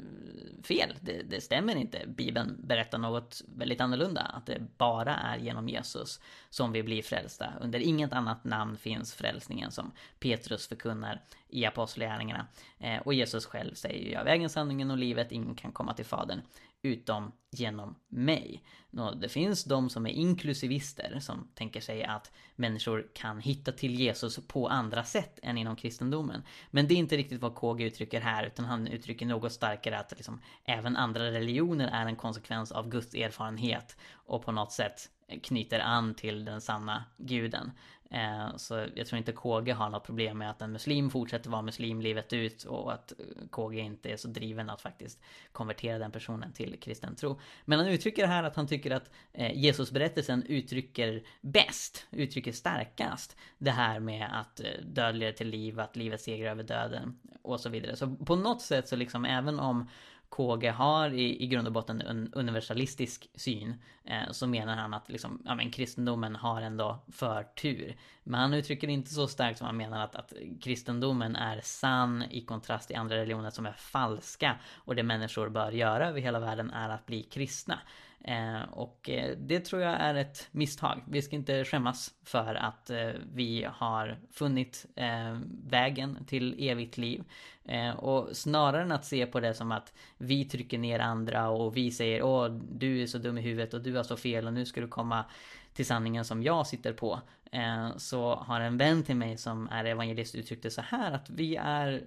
fel. Det, det, stämmer inte. Bibeln berättar något väldigt annorlunda. Att det bara är genom Jesus som vi blir frälsta. Under inget annat namn finns frälsningen som Petrus förkunnar i Apostlagärningarna. Eh, och Jesus själv säger ju, jag vägen, sanningen och livet, ingen kan komma till Fadern utom genom mig. Nå, det finns de som är inklusivister som tänker sig att människor kan hitta till Jesus på andra sätt än inom kristendomen. Men det är inte riktigt vad KG uttrycker här utan han uttrycker något starkare att liksom, även andra religioner är en konsekvens av Guds erfarenhet och på något sätt knyter an till den sanna guden. Eh, så jag tror inte KG har något problem med att en muslim fortsätter vara muslim livet ut och att eh, KG inte är så driven att faktiskt konvertera den personen till kristen tro. Men han uttrycker här att han tycker att eh, Jesusberättelsen uttrycker bäst, uttrycker starkast det här med att dödligare död leder till liv, att livet segrar över döden och så vidare. Så på något sätt så liksom även om KG har i, i grund och botten en universalistisk syn eh, så menar han att liksom, ja, men kristendomen har ändå förtur. Men han uttrycker det inte så starkt som han menar att, att kristendomen är sann i kontrast till andra religioner som är falska och det människor bör göra över hela världen är att bli kristna. Eh, och eh, det tror jag är ett misstag. Vi ska inte skämmas för att eh, vi har funnit vägen till evigt liv. Och snarare än att se på det som att vi trycker ner andra och vi säger åh du är så dum i huvudet och du har så fel och nu ska du komma till sanningen som jag sitter på. Så har en vän till mig som är evangelist uttryckt det så här att vi är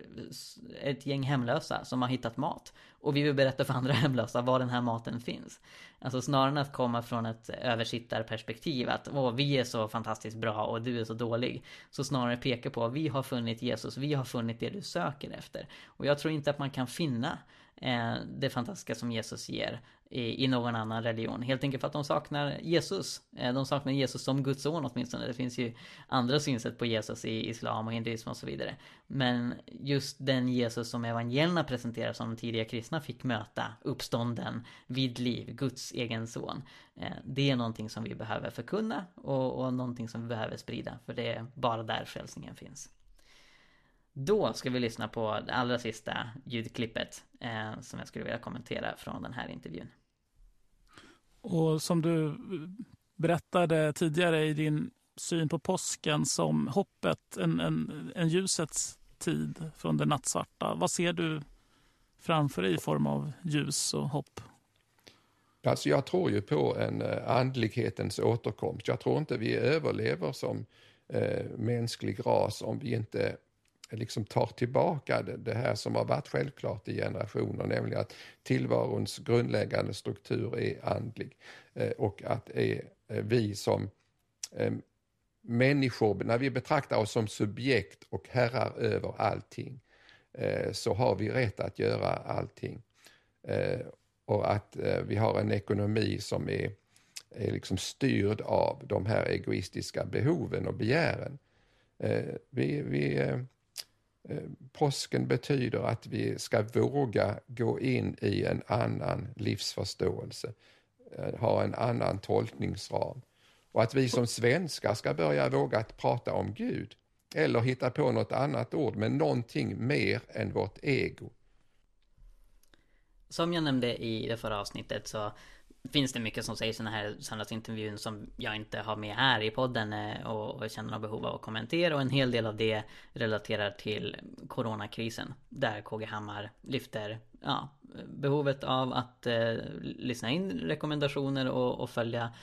ett gäng hemlösa som har hittat mat. Och vi vill berätta för andra hemlösa var den här maten finns. Alltså snarare än att komma från ett översittarperspektiv att Åh, vi är så fantastiskt bra och du är så dålig. Så snarare peka på att vi har funnit Jesus, vi har funnit det du söker efter. Och jag tror inte att man kan finna Eh, det fantastiska som Jesus ger i, i någon annan religion. Helt enkelt för att de saknar Jesus. Eh, de saknar Jesus som Guds son åtminstone. Det finns ju andra synsätt på Jesus i islam och hinduism och så vidare. Men just den Jesus som evangelierna presenterar som de tidiga kristna fick möta, uppstånden, vid liv, Guds egen son. Eh, det är någonting som vi behöver förkunna och, och någonting som vi behöver sprida. För det är bara där frälsningen finns. Då ska vi lyssna på det allra sista ljudklippet eh, som jag skulle vilja kommentera från den här intervjun. Och som du berättade tidigare i din syn på påsken som hoppet, en, en, en ljusets tid från det nattsvarta. Vad ser du framför dig i form av ljus och hopp? Alltså jag tror ju på en eh, andlighetens återkomst. Jag tror inte vi överlever som eh, mänsklig ras om vi inte liksom tar tillbaka det, här som har varit självklart i generationer, nämligen att tillvarons grundläggande struktur är andlig eh, och att är eh, vi som eh, människor, när vi betraktar oss som subjekt och herrar över allting, så har vi rätt att göra allting. Och att vi har en ekonomi som är, är liksom styrd av de här egoistiska behoven och begären. vi, vi Eh, påsken betyder att vi ska våga gå in i en annan livsförståelse, eh, ha en annan tolkningsram. Och att vi som svenskar ska börja våga prata om Gud. Eller hitta på något annat ord, men någonting mer än vårt ego. Som jag nämnde i det förra avsnittet så finns det mycket som sägs i den här söndagsintervjun som jag inte har med här i podden eh, och, och känner något behov av att kommentera och en hel del av det relaterar till coronakrisen där KG Hammar lyfter ja, behovet av att eh, lyssna in rekommendationer och, och följa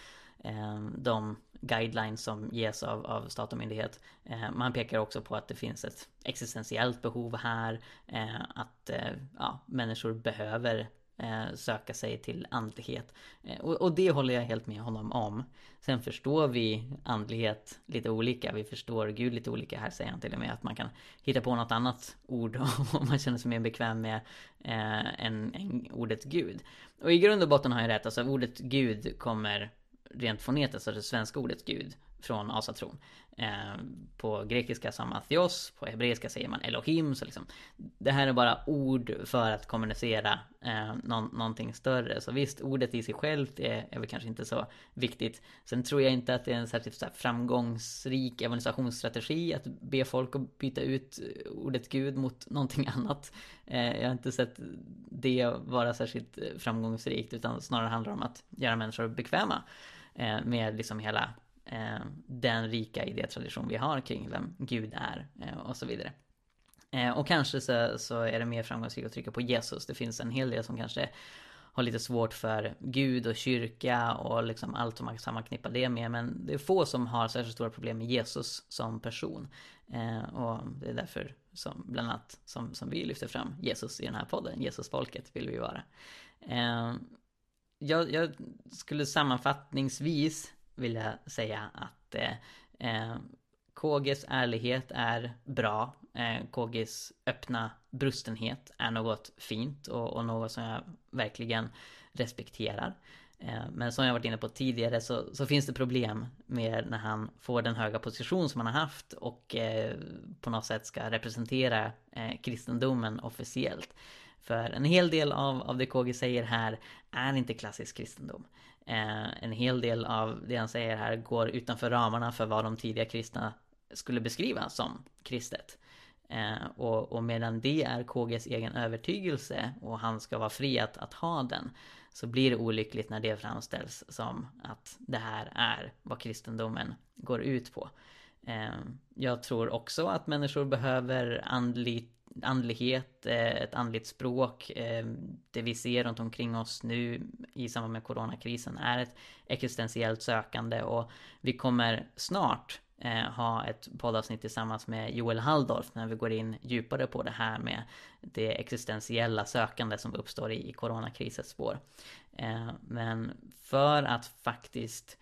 eh, de guidelines som ges av, av stat och myndighet. Eh, man pekar också på att det finns ett existentiellt behov här. Eh, att eh, ja, människor behöver Eh, söka sig till andlighet. Eh, och, och, det håller jag helt med honom om. Sen förstår vi andlighet lite olika. Vi förstår Gud lite olika. Här säger han till och med att man kan hitta på något annat ord om man känner sig mer bekväm med eh, än, än ordet Gud. Och i grund och botten har jag rätt. Alltså ordet Gud kommer rent fonetiskt, alltså det svenska ordet gud från asatron. Eh, på grekiska sa man theos, på hebreiska säger man Elohim. Så liksom, det här är bara ord för att kommunicera eh, någon, någonting större. Så visst, ordet i sig självt är, är väl kanske inte så viktigt. Sen tror jag inte att det är en särskilt så framgångsrik evangelisationsstrategi att be folk att byta ut ordet Gud mot någonting annat. Eh, jag har inte sett det vara särskilt framgångsrikt, utan snarare handlar det om att göra människor bekväma eh, med liksom hela Eh, den rika idétradition vi har kring vem Gud är eh, och så vidare. Eh, och kanske så, så är det mer framgångsrikt att trycka på Jesus. Det finns en hel del som kanske har lite svårt för Gud och kyrka och liksom allt som man sammanknippar det med. Men det är få som har särskilt stora problem med Jesus som person. Eh, och det är därför som bland annat som, som vi lyfter fram Jesus i den här podden. Jesusfolket vill vi vara. Eh, jag, jag, skulle sammanfattningsvis vilja säga att eh, eh, KGs ärlighet är bra. Eh, KGs öppna brustenhet är något fint och, och något som jag verkligen respekterar. Eh, men som jag varit inne på tidigare så, så, finns det problem med när han får den höga position som han har haft och eh, på något sätt ska representera eh, kristendomen officiellt. För en hel del av, av det KG säger här är inte klassisk kristendom. Eh, en hel del av det han säger här går utanför ramarna för vad de tidiga kristna skulle beskriva som kristet. Eh, och, och medan det är KGs egen övertygelse och han ska vara fri att, att ha den så blir det olyckligt när det framställs som att det här är vad kristendomen går ut på. Eh, jag tror också att människor behöver andligt andlighet, eh, ett andligt språk. Eh, det vi ser runt omkring oss nu i samband med coronakrisen är ett existentiellt sökande och vi kommer snart eh, ha ett poddavsnitt tillsammans med Joel Halldorf när vi går in djupare på det här med det existentiella sökande som uppstår i coronakrisens spår. Men för att faktiskt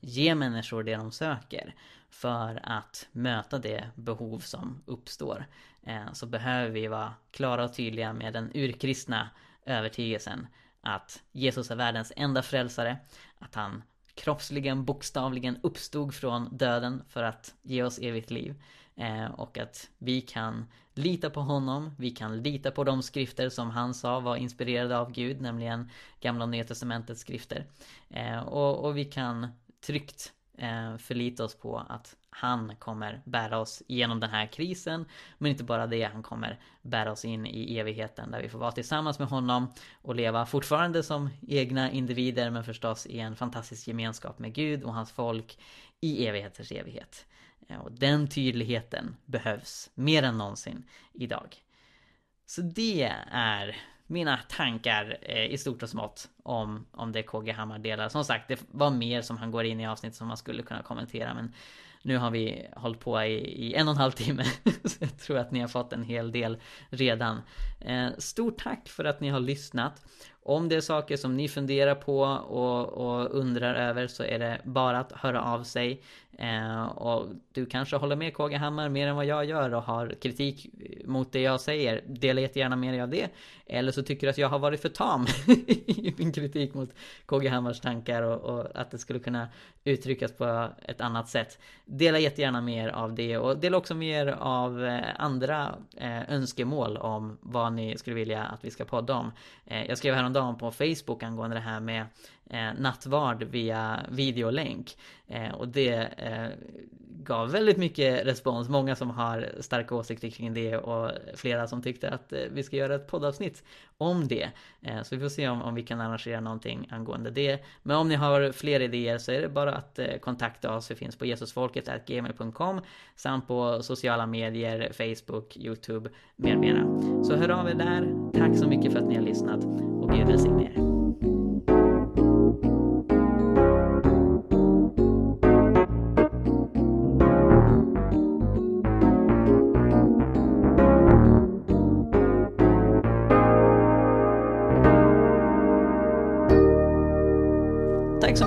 ge människor det de söker för att möta det behov som uppstår eh, så behöver vi vara klara och tydliga med den urkristna övertygelsen att Jesus är världens enda frälsare, att han kroppsligen, bokstavligen uppstod från döden för att ge oss evigt liv. Eh, och att vi kan lita på honom, vi kan lita på de skrifter som han sa var inspirerade av Gud, nämligen Gamla och Nya Testamentets skrifter. Eh, och, och vi kan tryggt eh, förlita oss på att han kommer bära oss genom den här krisen. Men inte bara det, han kommer bära oss in i evigheten där vi får vara tillsammans med honom och leva fortfarande som egna individer men förstås i en fantastisk gemenskap med Gud och hans folk i evigheters evighet. Eh, och den tydligheten behövs mer än någonsin idag. Så det är mina tankar eh, i stort och smått om, om det KG Hammar delar. Som sagt, det var mer som han går in i avsnitt som man skulle kunna kommentera. Men nu har vi hållit på i, i en och en halv timme. Så jag tror att ni har fått en hel del redan. Eh, stort tack för att ni har lyssnat. Om det är saker som ni funderar på och, och undrar över så är det bara att höra av sig. Eh, och du kanske håller med KG Hammar mer än vad jag gör och har kritik mot det jag säger. Dela jättegärna med dig av det. Eller så tycker du att jag har varit för tam i min kritik mot KG Hammars tankar och, och, att det skulle kunna uttryckas på ett annat sätt. Dela jättegärna mer av det och dela också mer av eh, andra eh, önskemål om vad ni skulle vilja att vi ska podda om. Eh, jag skrev häromdagen på Facebook angående det här med eh, nattvard via videolänk. Eh, och det eh, gav väldigt mycket respons. Många som har starka åsikter kring det och flera som tyckte att eh, vi ska göra ett poddavsnitt om det. Eh, så vi får se om, om vi kan arrangera någonting angående det. Men om ni har fler idéer så är det bara att eh, kontakta oss. Vi finns på jesusfolket.gmail.com samt på sociala medier, Facebook, Youtube med mera. Så hör av er där. Tack så mycket för att ni har lyssnat och Gud välsigne er.